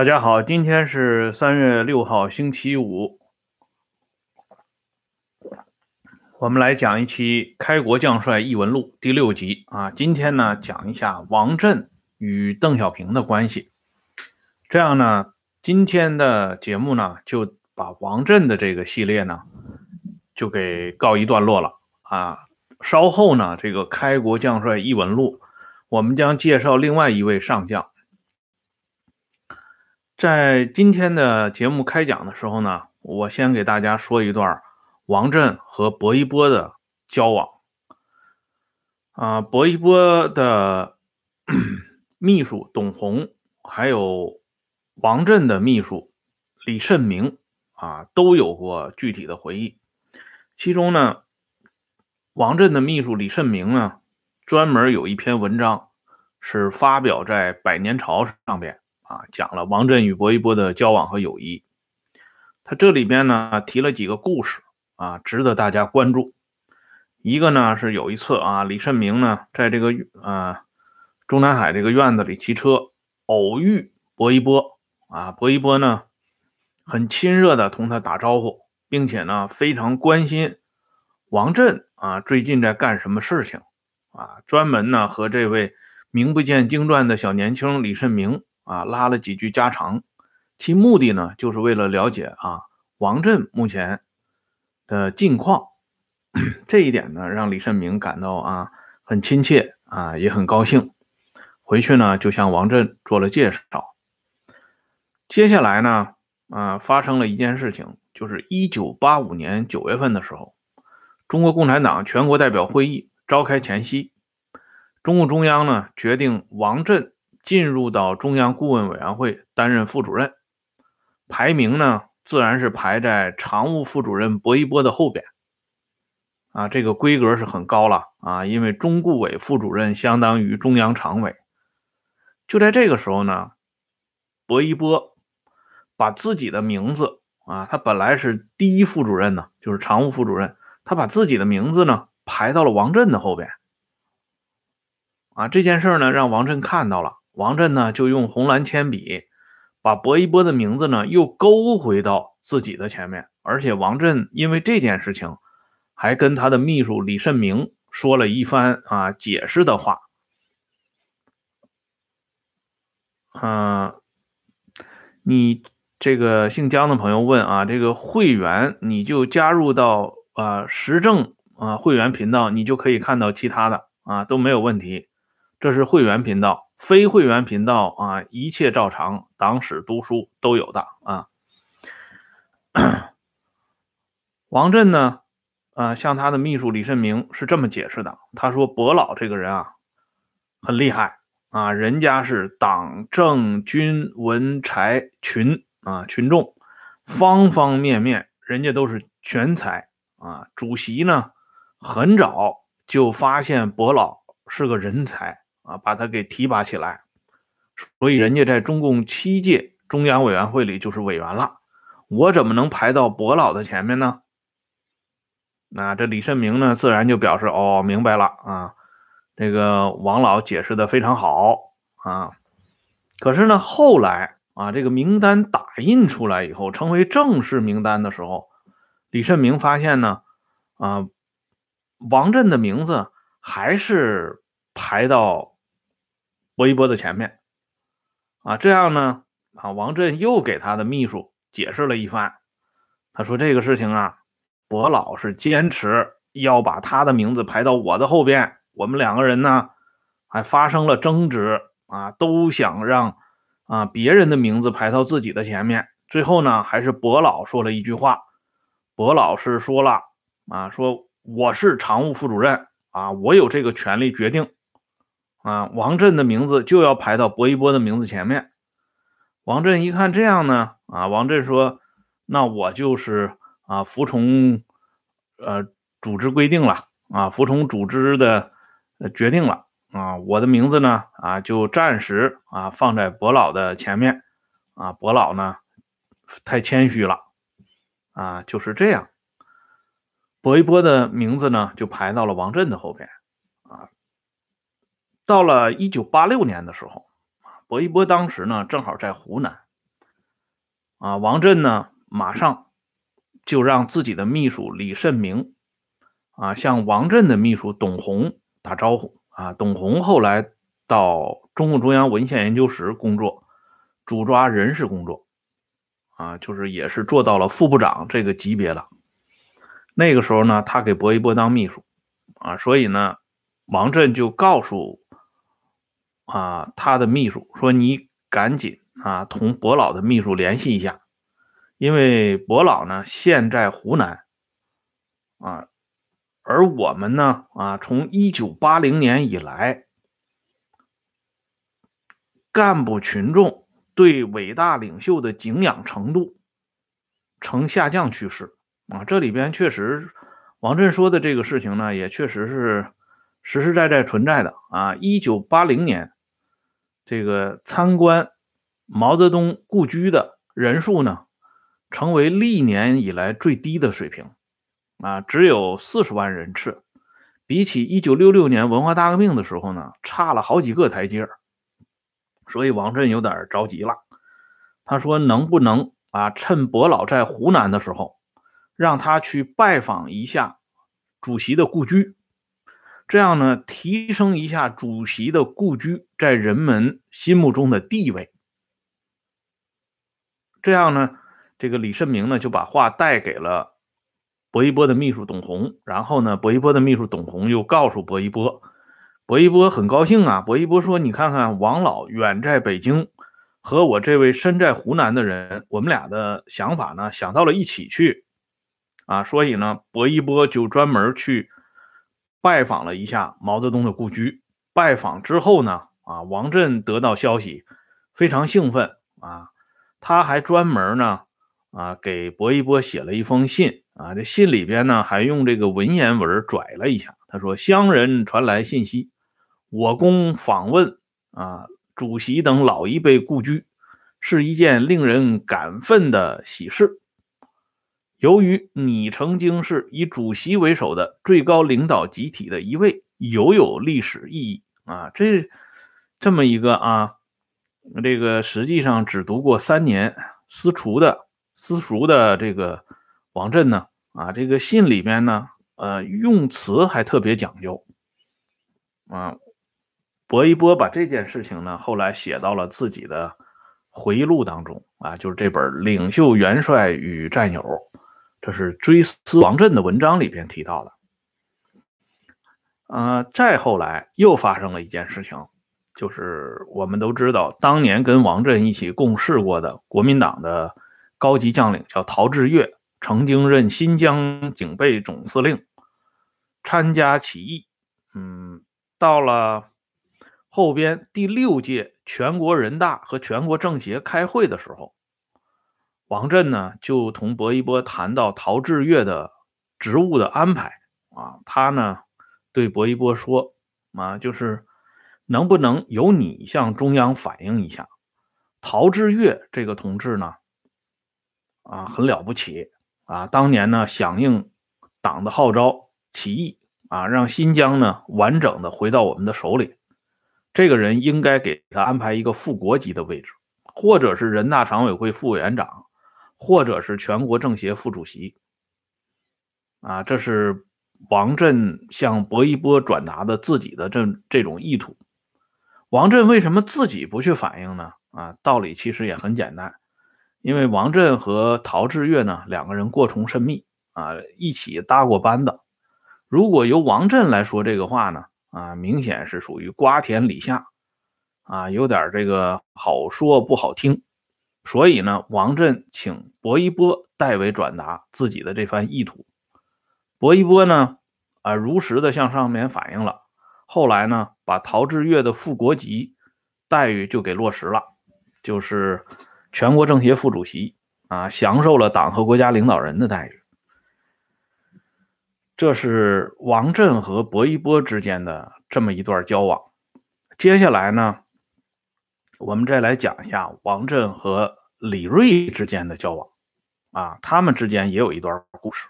大家好，今天是三月六号，星期五。我们来讲一期《开国将帅异闻录》第六集啊。今天呢，讲一下王震与邓小平的关系。这样呢，今天的节目呢，就把王震的这个系列呢，就给告一段落了啊。稍后呢，这个《开国将帅异闻录》，我们将介绍另外一位上将。在今天的节目开讲的时候呢，我先给大家说一段。王震和薄一波的交往啊，薄一波的 秘书董洪，还有王震的秘书李慎明啊，都有过具体的回忆。其中呢，王震的秘书李慎明呢，专门有一篇文章是发表在《百年潮》上边啊，讲了王震与薄一波的交往和友谊。他这里边呢，提了几个故事。啊，值得大家关注。一个呢是有一次啊，李慎明呢在这个呃中南海这个院子里骑车，偶遇薄一波啊，薄一波呢很亲热的同他打招呼，并且呢非常关心王震啊最近在干什么事情啊，专门呢和这位名不见经传的小年轻李慎明啊拉了几句家常，其目的呢就是为了了解啊王震目前。的近况，这一点呢，让李慎明感到啊很亲切啊，也很高兴。回去呢，就向王震做了介绍。接下来呢，啊，发生了一件事情，就是一九八五年九月份的时候，中国共产党全国代表会议召开前夕，中共中央呢决定王震进入到中央顾问委员会担任副主任，排名呢。自然是排在常务副主任薄一波的后边，啊，这个规格是很高了啊，因为中顾委副主任相当于中央常委。就在这个时候呢，薄一波把自己的名字啊，他本来是第一副主任呢，就是常务副主任，他把自己的名字呢排到了王震的后边，啊，这件事呢让王震看到了，王震呢就用红蓝铅笔。把薄一波的名字呢又勾回到自己的前面，而且王震因为这件事情，还跟他的秘书李慎明说了一番啊解释的话。嗯，你这个姓姜的朋友问啊，这个会员你就加入到啊时政啊会员频道，你就可以看到其他的啊都没有问题，这是会员频道。非会员频道啊，一切照常，党史读书都有的啊。王震呢，啊，向他的秘书李慎明是这么解释的，他说：“伯老这个人啊，很厉害啊，人家是党政军文财群啊，群众方方面面，人家都是全才啊。主席呢，很早就发现伯老是个人才。”啊，把他给提拔起来，所以人家在中共七届中央委员会里就是委员了，我怎么能排到伯老的前面呢？那这李慎明呢，自然就表示哦，明白了啊，这个王老解释的非常好啊。可是呢，后来啊，这个名单打印出来以后，成为正式名单的时候，李慎明发现呢，啊，王震的名字还是排到。薄一波的前面，啊，这样呢，啊，王震又给他的秘书解释了一番。他说：“这个事情啊，伯老是坚持要把他的名字排到我的后边。我们两个人呢，还发生了争执啊，都想让啊别人的名字排到自己的前面。最后呢，还是伯老说了一句话。伯老是说了啊，说我是常务副主任啊，我有这个权利决定。”啊，王震的名字就要排到薄一波的名字前面。王震一看这样呢，啊，王震说：“那我就是啊，服从呃组织规定了啊，服从组织的决定了啊，我的名字呢啊，就暂时啊放在伯老的前面啊，伯老呢太谦虚了啊，就是这样，薄一波的名字呢就排到了王震的后边。”到了一九八六年的时候，薄一波当时呢正好在湖南啊，王震呢，马上就让自己的秘书李慎明啊，向王震的秘书董洪打招呼啊。董洪后来到中共中央文献研究室工作，主抓人事工作啊，就是也是做到了副部长这个级别了。那个时候呢，他给薄一波当秘书啊，所以呢，王震就告诉啊他的秘书说：“你赶紧啊同伯老的秘书联系一下，因为伯老呢现在湖南啊，而我们呢啊从一九八零年以来，干部群众对伟大领袖的敬仰程度呈下降趋势。”啊，这里边确实，王震说的这个事情呢，也确实是实实在在存在的啊。一九八零年，这个参观毛泽东故居的人数呢，成为历年以来最低的水平啊，只有四十万人次，比起一九六六年文化大革命的时候呢，差了好几个台阶所以王震有点着急了，他说：“能不能啊，趁伯老在湖南的时候。”让他去拜访一下主席的故居，这样呢，提升一下主席的故居在人们心目中的地位。这样呢，这个李慎明呢就把话带给了薄一波的秘书董洪，然后呢，薄一波的秘书董洪又告诉薄一波，薄一波很高兴啊。薄一波说：“你看看，王老远在北京，和我这位身在湖南的人，我们俩的想法呢，想到了一起去。”啊，所以呢，薄一波就专门去拜访了一下毛泽东的故居。拜访之后呢，啊，王震得到消息，非常兴奋啊。他还专门呢，啊，给薄一波写了一封信啊。这信里边呢，还用这个文言文拽了一下。他说：“乡人传来信息，我公访问啊主席等老一辈故居，是一件令人感奋的喜事。”由于你曾经是以主席为首的最高领导集体的一位，犹有历史意义啊！这这么一个啊，这个实际上只读过三年私塾的私塾的这个王震呢啊，这个信里边呢，呃，用词还特别讲究啊。薄一波把这件事情呢，后来写到了自己的回忆录当中啊，就是这本《领袖元帅与战友》。这是追思王震的文章里边提到的，呃，再后来又发生了一件事情，就是我们都知道，当年跟王震一起共事过的国民党的高级将领叫陶峙岳，曾经任新疆警备总司令，参加起义。嗯，到了后边第六届全国人大和全国政协开会的时候。王震呢，就同薄一波谈到陶峙岳的职务的安排啊，他呢对薄一波说啊，就是能不能由你向中央反映一下，陶峙岳这个同志呢，啊很了不起啊，当年呢响应党的号召起义啊，让新疆呢完整的回到我们的手里，这个人应该给他安排一个副国级的位置，或者是人大常委会副委员长。或者是全国政协副主席，啊，这是王震向薄一波转达的自己的这这种意图。王震为什么自己不去反映呢？啊，道理其实也很简单，因为王震和陶峙岳呢两个人过从甚密啊，一起搭过班子。如果由王震来说这个话呢，啊，明显是属于瓜田李下，啊，有点这个好说不好听。所以呢，王震请薄一波代为转达自己的这番意图。薄一波呢，啊，如实的向上面反映了。后来呢，把陶峙岳的副国级待遇就给落实了，就是全国政协副主席啊，享受了党和国家领导人的待遇。这是王震和薄一波之间的这么一段交往。接下来呢？我们再来讲一下王震和李锐之间的交往，啊，他们之间也有一段故事。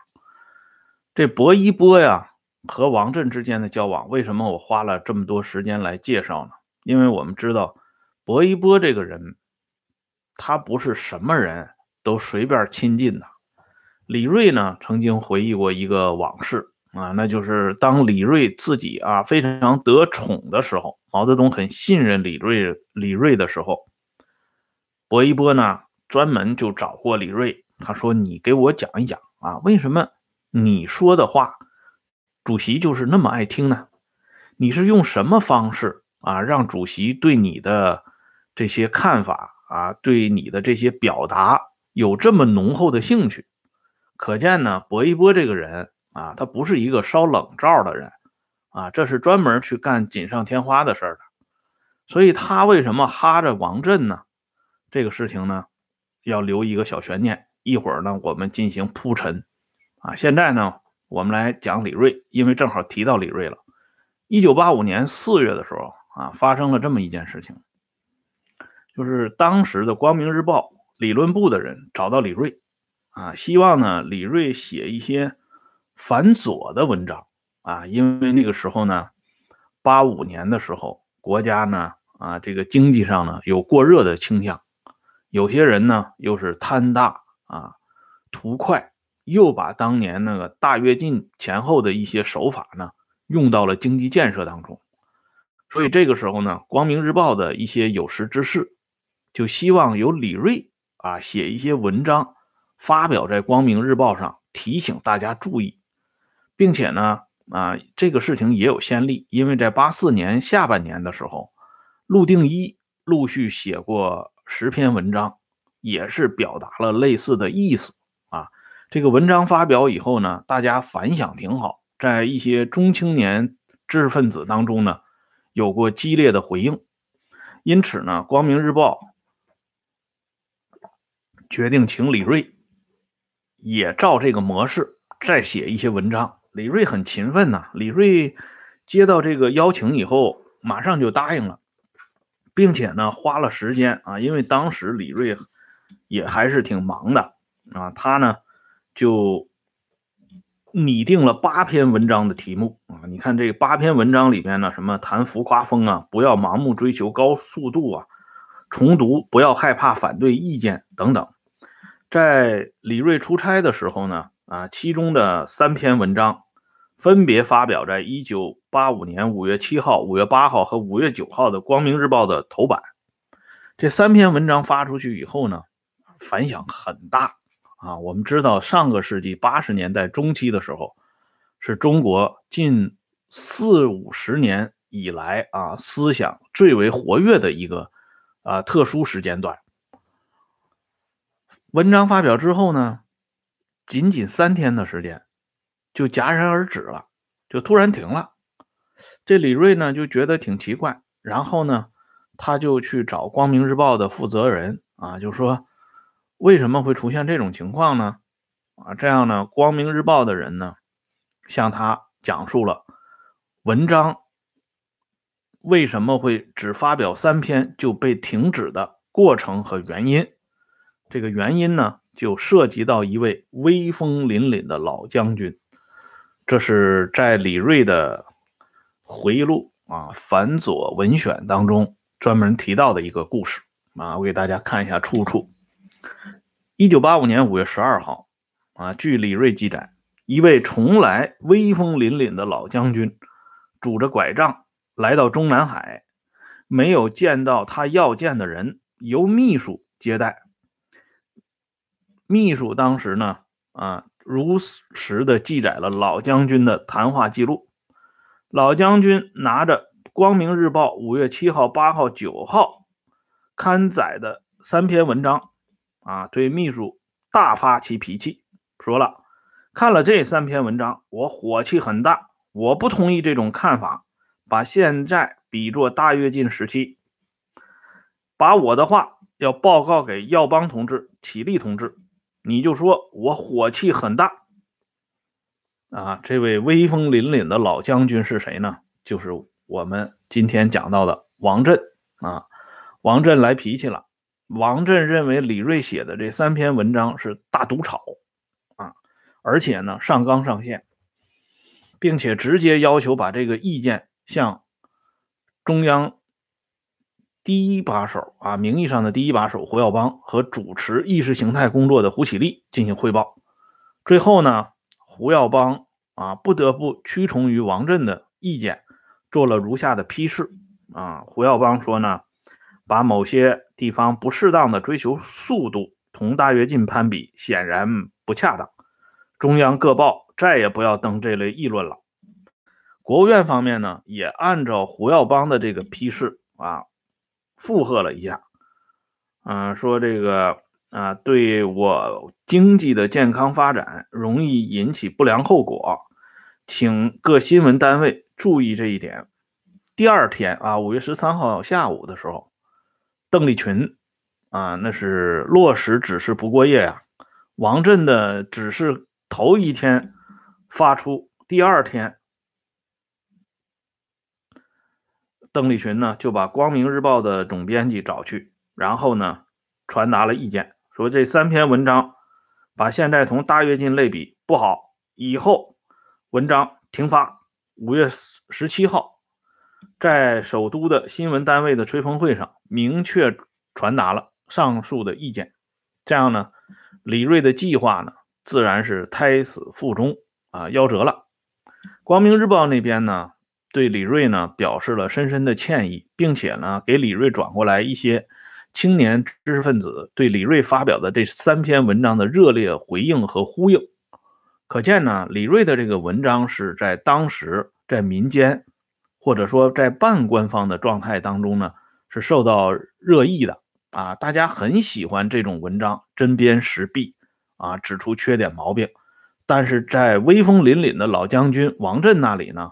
这薄一波呀和王震之间的交往，为什么我花了这么多时间来介绍呢？因为我们知道薄一波这个人，他不是什么人都随便亲近的。李瑞呢，曾经回忆过一个往事啊，那就是当李瑞自己啊非常得宠的时候，毛泽东很信任李瑞，李瑞的时候，薄一波呢专门就找过李瑞，他说：“你给我讲一讲啊，为什么你说的话，主席就是那么爱听呢？你是用什么方式啊，让主席对你的这些看法啊，对你的这些表达有这么浓厚的兴趣？可见呢，薄一波这个人啊，他不是一个烧冷灶的人啊，这是专门去干锦上添花的事儿的。所以他为什么哈着王震呢？”这个事情呢，要留一个小悬念，一会儿呢我们进行铺陈啊。现在呢，我们来讲李瑞，因为正好提到李瑞了。一九八五年四月的时候啊，发生了这么一件事情，就是当时的《光明日报》理论部的人找到李瑞啊，希望呢李瑞写一些反左的文章啊，因为那个时候呢，八五年的时候，国家呢啊这个经济上呢有过热的倾向。有些人呢，又是贪大啊，图快，又把当年那个大跃进前后的一些手法呢，用到了经济建设当中。所以这个时候呢，《光明日报》的一些有识之士，就希望由李瑞啊写一些文章，发表在《光明日报》上，提醒大家注意，并且呢，啊，这个事情也有先例，因为在八四年下半年的时候，陆定一陆续写过。十篇文章也是表达了类似的意思啊。这个文章发表以后呢，大家反响挺好，在一些中青年知识分子当中呢，有过激烈的回应。因此呢，《光明日报》决定请李瑞也照这个模式再写一些文章。李瑞很勤奋呐，李瑞接到这个邀请以后，马上就答应了。并且呢，花了时间啊，因为当时李瑞也还是挺忙的啊，他呢就拟定了八篇文章的题目啊。你看这八篇文章里边呢，什么谈浮夸风啊，不要盲目追求高速度啊，重读不要害怕反对意见等等。在李瑞出差的时候呢，啊，其中的三篇文章。分别发表在一九八五年五月七号、五月八号和五月九号的《光明日报》的头版。这三篇文章发出去以后呢，反响很大啊。我们知道，上个世纪八十年代中期的时候，是中国近四五十年以来啊思想最为活跃的一个啊特殊时间段。文章发表之后呢，仅仅三天的时间。就戛然而止了，就突然停了。这李瑞呢就觉得挺奇怪，然后呢，他就去找《光明日报》的负责人啊，就说为什么会出现这种情况呢？啊，这样呢，《光明日报》的人呢向他讲述了文章为什么会只发表三篇就被停止的过程和原因。这个原因呢，就涉及到一位威风凛凛的老将军。这是在李瑞的回忆录啊《反左文选》当中专门提到的一个故事啊，我给大家看一下出处。一九八五年五月十二号啊，据李瑞记载，一位从来威风凛凛的老将军，拄着拐杖来到中南海，没有见到他要见的人，由秘书接待。秘书当时呢啊。如实的记载了老将军的谈话记录。老将军拿着《光明日报》五月七号、八号、九号刊载的三篇文章，啊，对秘书大发其脾气，说了：“看了这三篇文章，我火气很大，我不同意这种看法，把现在比作大跃进时期，把我的话要报告给耀邦同志、启立同志。”你就说我火气很大啊！这位威风凛凛的老将军是谁呢？就是我们今天讲到的王震啊！王震来脾气了。王震认为李瑞写的这三篇文章是大毒草啊，而且呢上纲上线，并且直接要求把这个意见向中央第一把手啊，名义上的第一把手胡耀邦和主持意识形态工作的胡启立进行汇报。最后呢，胡耀邦啊不得不屈从于王震的意见，做了如下的批示啊。胡耀邦说呢，把某些地方不适当的追求速度同大跃进攀比，显然不恰当。中央各报再也不要登这类议论了。国务院方面呢，也按照胡耀邦的这个批示啊，附和了一下，嗯，说这个啊，对我经济的健康发展容易引起不良后果，请各新闻单位注意这一点。第二天啊，五月十三号下午的时候，邓丽群啊，那是落实指示不过夜呀，王震的指示。头一天发出，第二天，邓丽群呢就把《光明日报》的总编辑找去，然后呢传达了意见，说这三篇文章把现在同大跃进类比不好，以后文章停发。五月十七号，在首都的新闻单位的吹风会上，明确传达了上述的意见。这样呢，李锐的计划呢？自然是胎死腹中啊，夭折了。光明日报那边呢，对李锐呢表示了深深的歉意，并且呢给李锐转过来一些青年知识分子对李锐发表的这三篇文章的热烈回应和呼应。可见呢，李锐的这个文章是在当时在民间或者说在半官方的状态当中呢，是受到热议的啊，大家很喜欢这种文章，针砭时弊。啊，指出缺点毛病，但是在威风凛凛的老将军王震那里呢，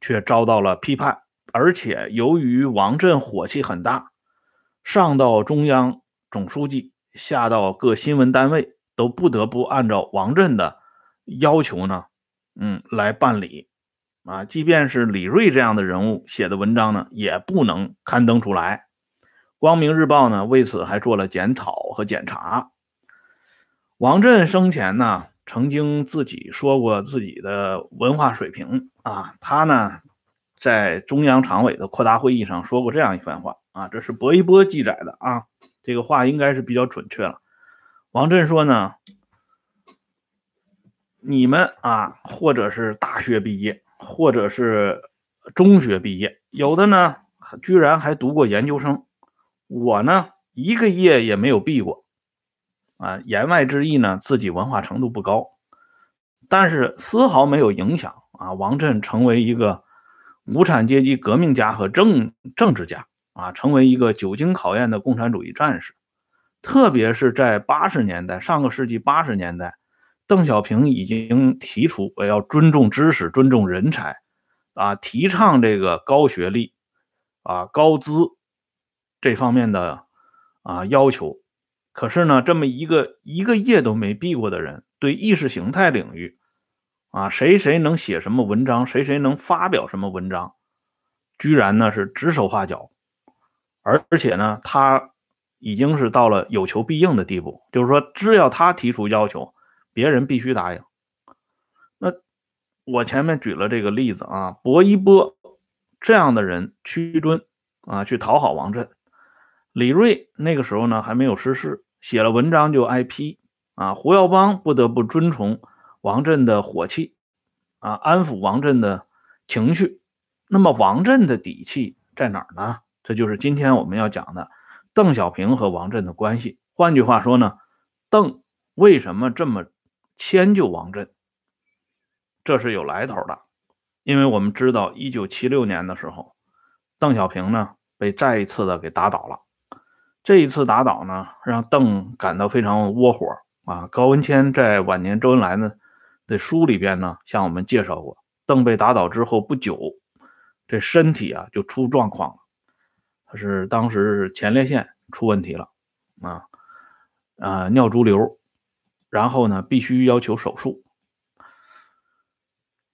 却遭到了批判，而且由于王震火气很大，上到中央总书记，下到各新闻单位，都不得不按照王震的要求呢，嗯，来办理。啊，即便是李锐这样的人物写的文章呢，也不能刊登出来。光明日报呢，为此还做了检讨和检查。王震生前呢，曾经自己说过自己的文化水平啊，他呢在中央常委的扩大会议上说过这样一番话啊，这是薄一波记载的啊，这个话应该是比较准确了。王震说呢，你们啊，或者是大学毕业，或者是中学毕业，有的呢居然还读过研究生，我呢一个业也没有毕过。啊，言外之意呢，自己文化程度不高，但是丝毫没有影响啊。王震成为一个无产阶级革命家和政政治家啊，成为一个久经考验的共产主义战士。特别是在八十年代，上个世纪八十年代，邓小平已经提出我要尊重知识、尊重人才啊，提倡这个高学历啊、高资这方面的啊要求。可是呢，这么一个一个业都没闭过的人，对意识形态领域，啊，谁谁能写什么文章，谁谁能发表什么文章，居然呢是指手画脚，而且呢，他已经是到了有求必应的地步，就是说，只要他提出要求，别人必须答应。那我前面举了这个例子啊，薄一波这样的人屈尊啊，去讨好王震。李瑞那个时候呢还没有失势，写了文章就挨批啊。胡耀邦不得不遵从王震的火气啊，安抚王震的情绪。那么王震的底气在哪儿呢？这就是今天我们要讲的邓小平和王震的关系。换句话说呢，邓为什么这么迁就王震？这是有来头的，因为我们知道，一九七六年的时候，邓小平呢被再一次的给打倒了。这一次打倒呢，让邓感到非常窝火啊。高文谦在晚年周恩来呢的书里边呢，向我们介绍过，邓被打倒之后不久，这身体啊就出状况了。是当时前列腺出问题了啊，啊尿潴留，然后呢必须要求手术。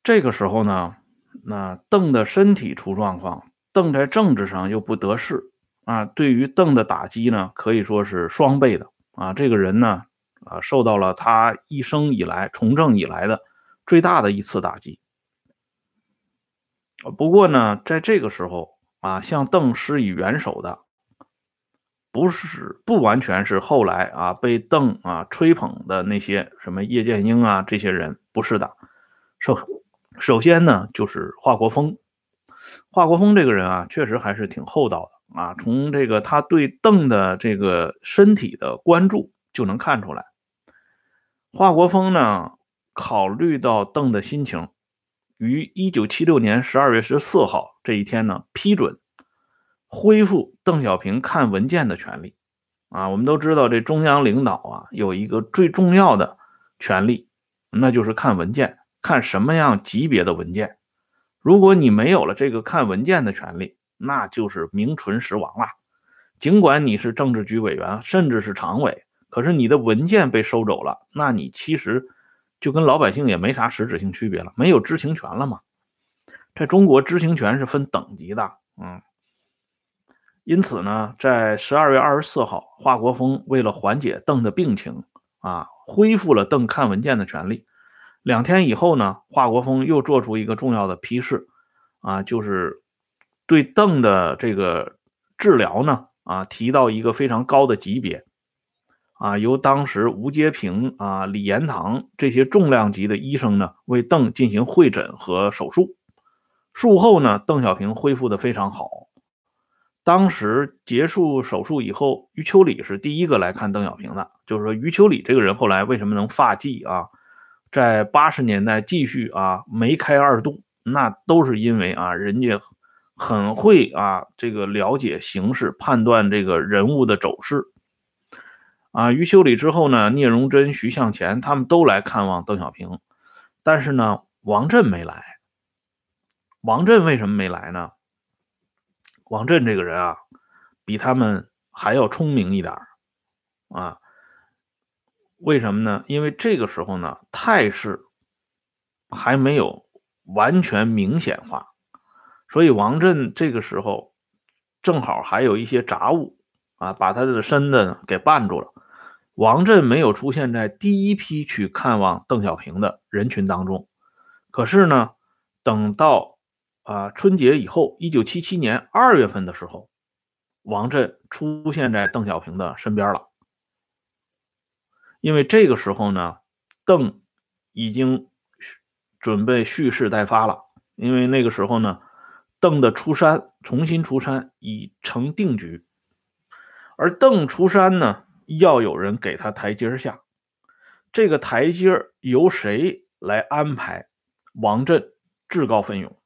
这个时候呢，那邓的身体出状况，邓在政治上又不得势。啊，对于邓的打击呢，可以说是双倍的啊。这个人呢，啊，受到了他一生以来从政以来的最大的一次打击。不过呢，在这个时候啊，向邓施以援手的不是不完全是后来啊被邓啊吹捧的那些什么叶剑英啊这些人，不是的。首首先呢，就是华国锋。华国锋这个人啊，确实还是挺厚道的啊。从这个他对邓的这个身体的关注就能看出来。华国锋呢，考虑到邓的心情，于一九七六年十二月十四号这一天呢，批准恢复邓小平看文件的权利。啊，我们都知道这中央领导啊，有一个最重要的权利，那就是看文件，看什么样级别的文件。如果你没有了这个看文件的权利，那就是名存实亡了。尽管你是政治局委员，甚至是常委，可是你的文件被收走了，那你其实就跟老百姓也没啥实质性区别了，没有知情权了嘛。在中国，知情权是分等级的，嗯。因此呢，在十二月二十四号，华国锋为了缓解邓的病情，啊，恢复了邓看文件的权利。两天以后呢，华国锋又做出一个重要的批示，啊，就是对邓的这个治疗呢，啊，提到一个非常高的级别，啊，由当时吴阶平啊、李延堂这些重量级的医生呢，为邓进行会诊和手术。术后呢，邓小平恢复的非常好。当时结束手术以后，余秋里是第一个来看邓小平的，就是说余秋里这个人后来为什么能发迹啊？在八十年代继续啊梅开二度，那都是因为啊人家很会啊这个了解形势，判断这个人物的走势。啊，余秋里之后呢，聂荣臻、徐向前他们都来看望邓小平，但是呢，王震没来。王震为什么没来呢？王震这个人啊，比他们还要聪明一点啊。为什么呢？因为这个时候呢，态势还没有完全明显化，所以王震这个时候正好还有一些杂物啊，把他的身子给绊住了。王震没有出现在第一批去看望邓小平的人群当中。可是呢，等到啊春节以后，一九七七年二月份的时候，王震出现在邓小平的身边了。因为这个时候呢，邓已经准备蓄势待发了。因为那个时候呢，邓的出山，重新出山已成定局。而邓出山呢，要有人给他台阶下。这个台阶由谁来安排？王震自告奋勇。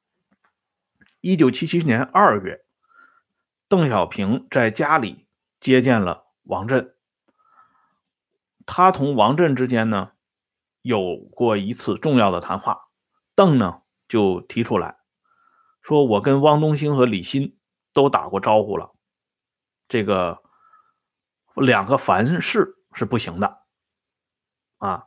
一九七七年二月，邓小平在家里接见了王震。他同王震之间呢，有过一次重要的谈话，邓呢就提出来，说我跟汪东兴和李鑫都打过招呼了，这个两个凡是是不行的，啊，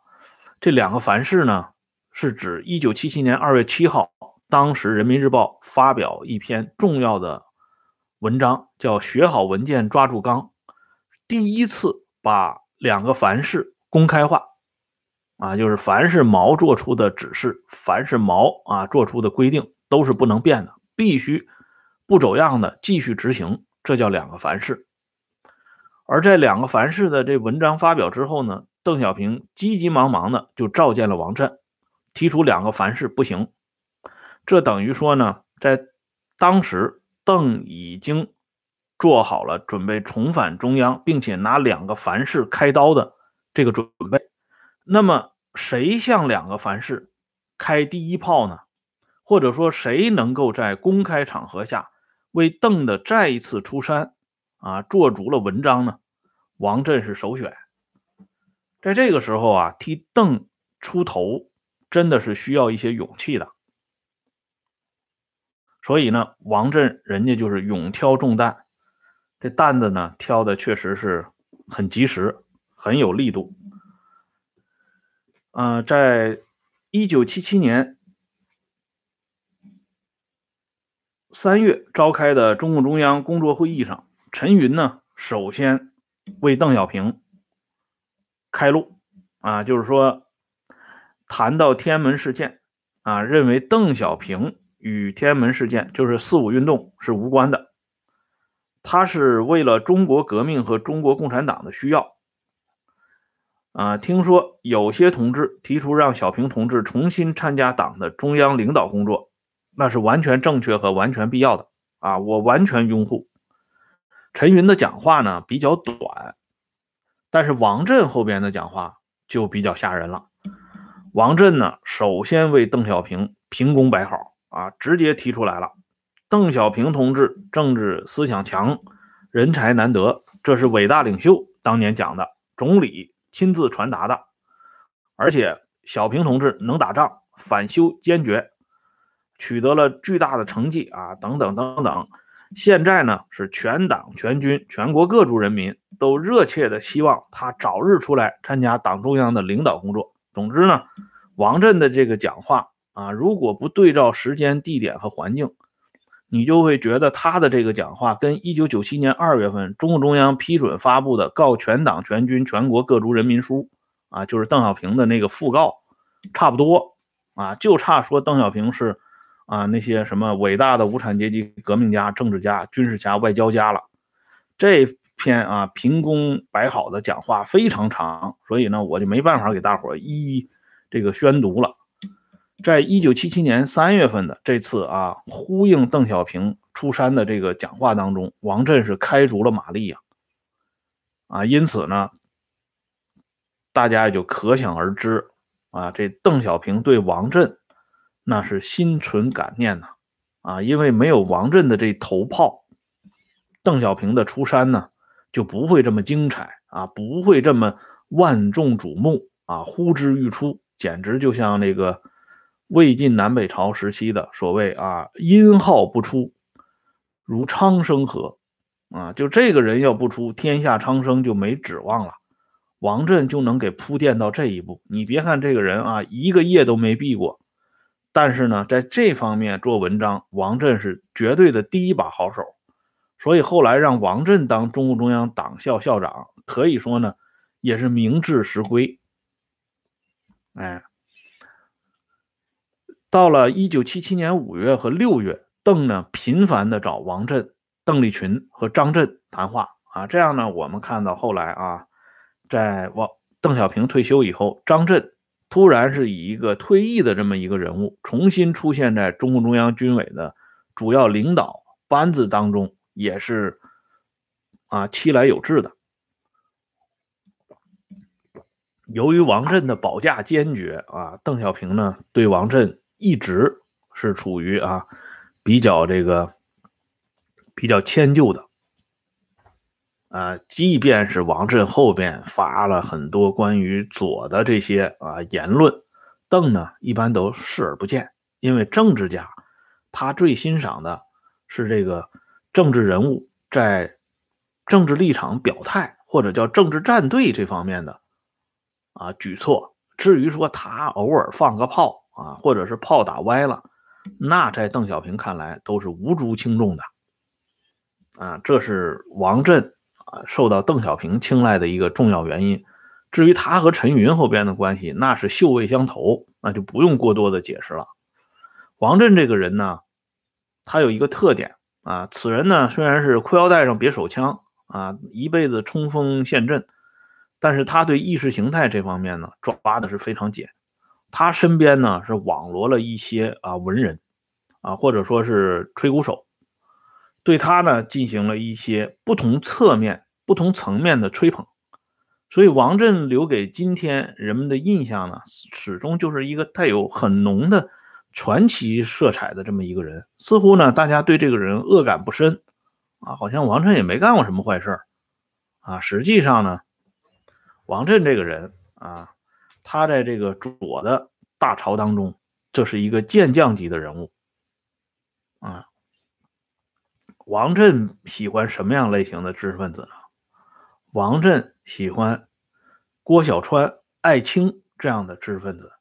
这两个凡是呢，是指一九七七年二月七号，当时人民日报发表一篇重要的文章，叫“学好文件抓住纲”，第一次把。两个凡是公开化，啊，就是凡是毛做出的指示，凡是毛啊做出的规定，都是不能变的，必须不走样的继续执行，这叫两个凡是。而这两个凡是的这文章发表之后呢，邓小平急急忙忙的就召见了王震，提出两个凡是不行，这等于说呢，在当时邓已经。做好了准备重返中央，并且拿两个凡是开刀的这个准备。那么，谁向两个凡是开第一炮呢？或者说，谁能够在公开场合下为邓的再一次出山啊做足了文章呢？王震是首选。在这个时候啊，替邓出头真的是需要一些勇气的。所以呢，王震人家就是勇挑重担。这担子呢，挑的确实是很及时，很有力度。呃，在一九七七年三月召开的中共中央工作会议上，陈云呢首先为邓小平开路啊，就是说谈到天安门事件啊，认为邓小平与天安门事件就是四五运动是无关的。他是为了中国革命和中国共产党的需要。啊，听说有些同志提出让小平同志重新参加党的中央领导工作，那是完全正确和完全必要的啊，我完全拥护。陈云的讲话呢比较短，但是王震后边的讲话就比较吓人了。王震呢，首先为邓小平评功摆好啊，直接提出来了，邓小平同志政治思想强，人才难得，这是伟大领袖当年讲的，总理。亲自传达的，而且小平同志能打仗，反修坚决，取得了巨大的成绩啊，等等等等。现在呢，是全党全军全国各族人民都热切的希望他早日出来参加党中央的领导工作。总之呢，王震的这个讲话啊，如果不对照时间、地点和环境。你就会觉得他的这个讲话跟一九九七年二月份中共中央批准发布的《告全党全军全国各族人民书》啊，就是邓小平的那个讣告，差不多啊，就差说邓小平是啊那些什么伟大的无产阶级革命家、政治家、军事家、外交家了。这篇啊评功摆好的讲话非常长，所以呢我就没办法给大伙一一这个宣读了。在一九七七年三月份的这次啊，呼应邓小平出山的这个讲话当中，王震是开足了马力呀，啊，因此呢，大家也就可想而知啊，这邓小平对王震那是心存感念呐，啊，因为没有王震的这头炮，邓小平的出山呢就不会这么精彩啊，不会这么万众瞩目啊，呼之欲出，简直就像那个。魏晋南北朝时期的所谓啊，音号不出，如昌生河啊，就这个人要不出，天下昌生就没指望了。王震就能给铺垫到这一步。你别看这个人啊，一个业都没闭过，但是呢，在这方面做文章，王震是绝对的第一把好手。所以后来让王震当中共中央党校校长，可以说呢，也是名至实归。哎。到了一九七七年五月和六月，邓呢频繁的找王震、邓丽群和张震谈话啊，这样呢，我们看到后来啊，在王邓小平退休以后，张震突然是以一个退役的这么一个人物，重新出现在中共中央军委的主要领导班子当中，也是啊期来有致的。由于王震的保驾坚决啊，邓小平呢对王震。一直是处于啊比较这个比较迁就的啊，即便是王震后边发了很多关于左的这些啊言论，邓呢一般都视而不见，因为政治家他最欣赏的是这个政治人物在政治立场表态或者叫政治站队这方面的啊举措，至于说他偶尔放个炮。啊，或者是炮打歪了，那在邓小平看来都是无足轻重的。啊，这是王震啊受到邓小平青睐的一个重要原因。至于他和陈云后边的关系，那是臭味相投，那就不用过多的解释了。王震这个人呢，他有一个特点啊，此人呢虽然是裤腰带上别手枪啊，一辈子冲锋陷阵，但是他对意识形态这方面呢抓的是非常紧。他身边呢是网罗了一些啊文人，啊或者说是吹鼓手，对他呢进行了一些不同侧面、不同层面的吹捧，所以王震留给今天人们的印象呢，始终就是一个带有很浓的传奇色彩的这么一个人。似乎呢大家对这个人恶感不深，啊，好像王震也没干过什么坏事啊。实际上呢，王震这个人啊。他在这个左的大朝当中，这是一个健将级的人物啊。王震喜欢什么样类型的知识分子呢？王震喜欢郭小川、艾青这样的知识分子。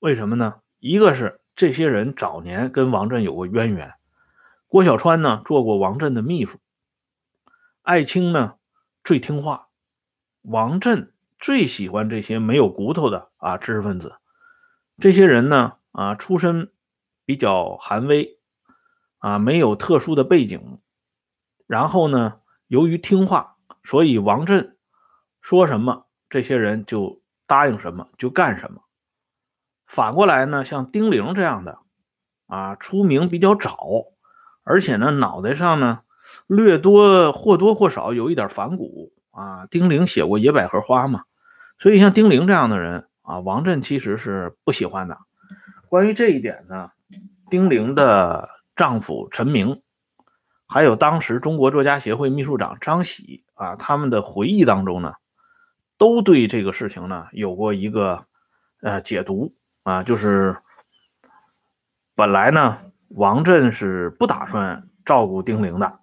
为什么呢？一个是这些人早年跟王震有过渊源，郭小川呢做过王震的秘书，艾青呢最听话，王震。最喜欢这些没有骨头的啊知识分子，这些人呢啊出身比较寒微啊，没有特殊的背景，然后呢，由于听话，所以王振说什么，这些人就答应什么，就干什么。反过来呢，像丁玲这样的，啊，出名比较早，而且呢，脑袋上呢略多或多或少有一点反骨啊。丁玲写过《野百合花》嘛，所以像丁玲这样的人啊，王振其实是不喜欢的。关于这一点呢，丁玲的丈夫陈明。还有当时中国作家协会秘书长张喜啊，他们的回忆当中呢，都对这个事情呢有过一个呃解读啊，就是本来呢王震是不打算照顾丁玲的，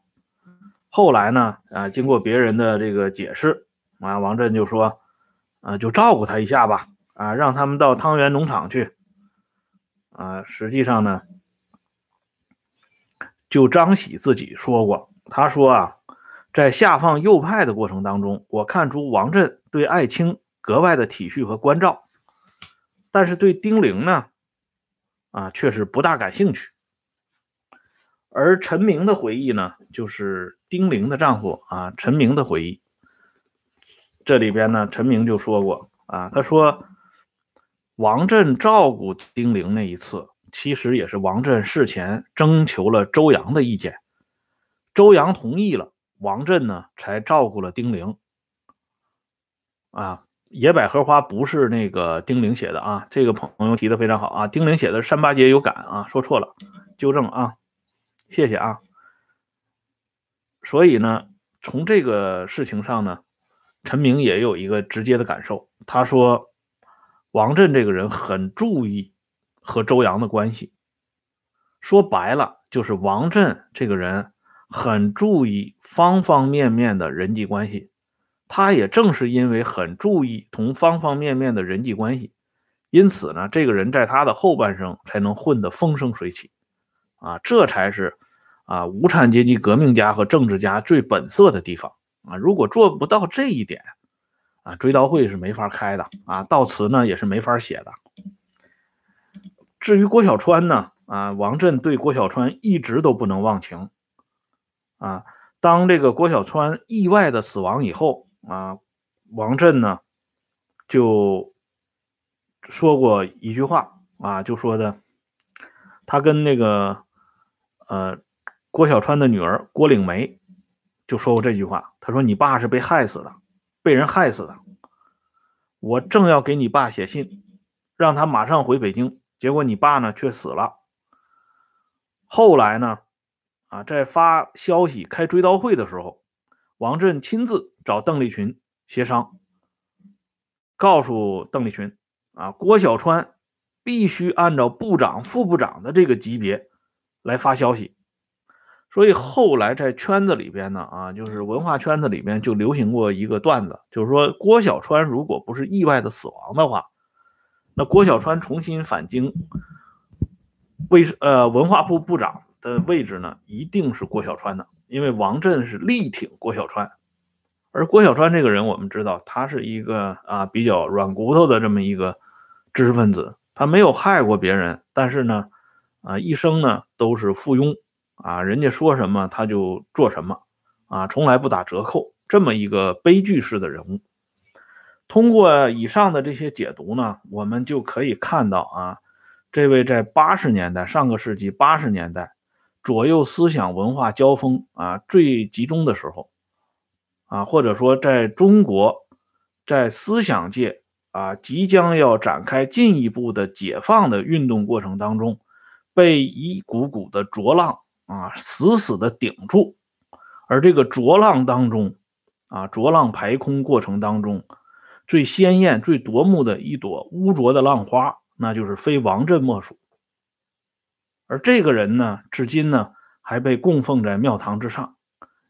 后来呢啊经过别人的这个解释啊，王震就说啊就照顾他一下吧啊，让他们到汤圆农场去啊，实际上呢。就张喜自己说过，他说啊，在下放右派的过程当中，我看出王震对艾青格外的体恤和关照，但是对丁玲呢，啊，却是不大感兴趣。而陈明的回忆呢，就是丁玲的丈夫啊，陈明的回忆。这里边呢，陈明就说过啊，他说王震照顾丁玲那一次。其实也是王震事前征求了周扬的意见，周扬同意了，王震呢才照顾了丁玲。啊，野百合花不是那个丁玲写的啊，这个朋友提的非常好啊，丁玲写的山八节有感啊，说错了，纠正啊，谢谢啊。所以呢，从这个事情上呢，陈明也有一个直接的感受，他说王震这个人很注意。和周扬的关系，说白了就是王震这个人很注意方方面面的人际关系，他也正是因为很注意同方方面面的人际关系，因此呢，这个人在他的后半生才能混得风生水起，啊，这才是啊无产阶级革命家和政治家最本色的地方啊！如果做不到这一点，啊，追悼会是没法开的啊，悼词呢也是没法写的。至于郭小川呢？啊，王震对郭小川一直都不能忘情。啊，当这个郭小川意外的死亡以后，啊，王震呢就说过一句话，啊，就说的，他跟那个呃郭小川的女儿郭岭梅就说过这句话，他说：“你爸是被害死的，被人害死的。我正要给你爸写信，让他马上回北京。”结果你爸呢却死了。后来呢，啊，在发消息开追悼会的时候，王震亲自找邓丽群协商，告诉邓丽群，啊，郭小川必须按照部长、副部长的这个级别来发消息。所以后来在圈子里边呢，啊，就是文化圈子里边就流行过一个段子，就是说郭小川如果不是意外的死亡的话。那郭小川重新返京，卫呃文化部部长的位置呢，一定是郭小川的，因为王震是力挺郭小川，而郭小川这个人，我们知道他是一个啊比较软骨头的这么一个知识分子，他没有害过别人，但是呢，啊一生呢都是附庸啊，人家说什么他就做什么啊，从来不打折扣，这么一个悲剧式的人物。通过以上的这些解读呢，我们就可以看到啊，这位在八十年代，上个世纪八十年代左右思想文化交锋啊最集中的时候，啊，或者说在中国在思想界啊即将要展开进一步的解放的运动过程当中，被一股股的浊浪啊死死的顶住，而这个浊浪当中啊浊浪排空过程当中。最鲜艳、最夺目的一朵污浊的浪花，那就是非王震莫属。而这个人呢，至今呢还被供奉在庙堂之上。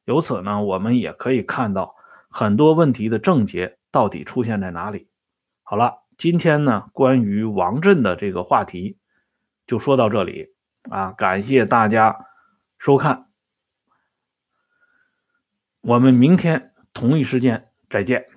由此呢，我们也可以看到很多问题的症结到底出现在哪里。好了，今天呢关于王震的这个话题就说到这里啊，感谢大家收看，我们明天同一时间再见。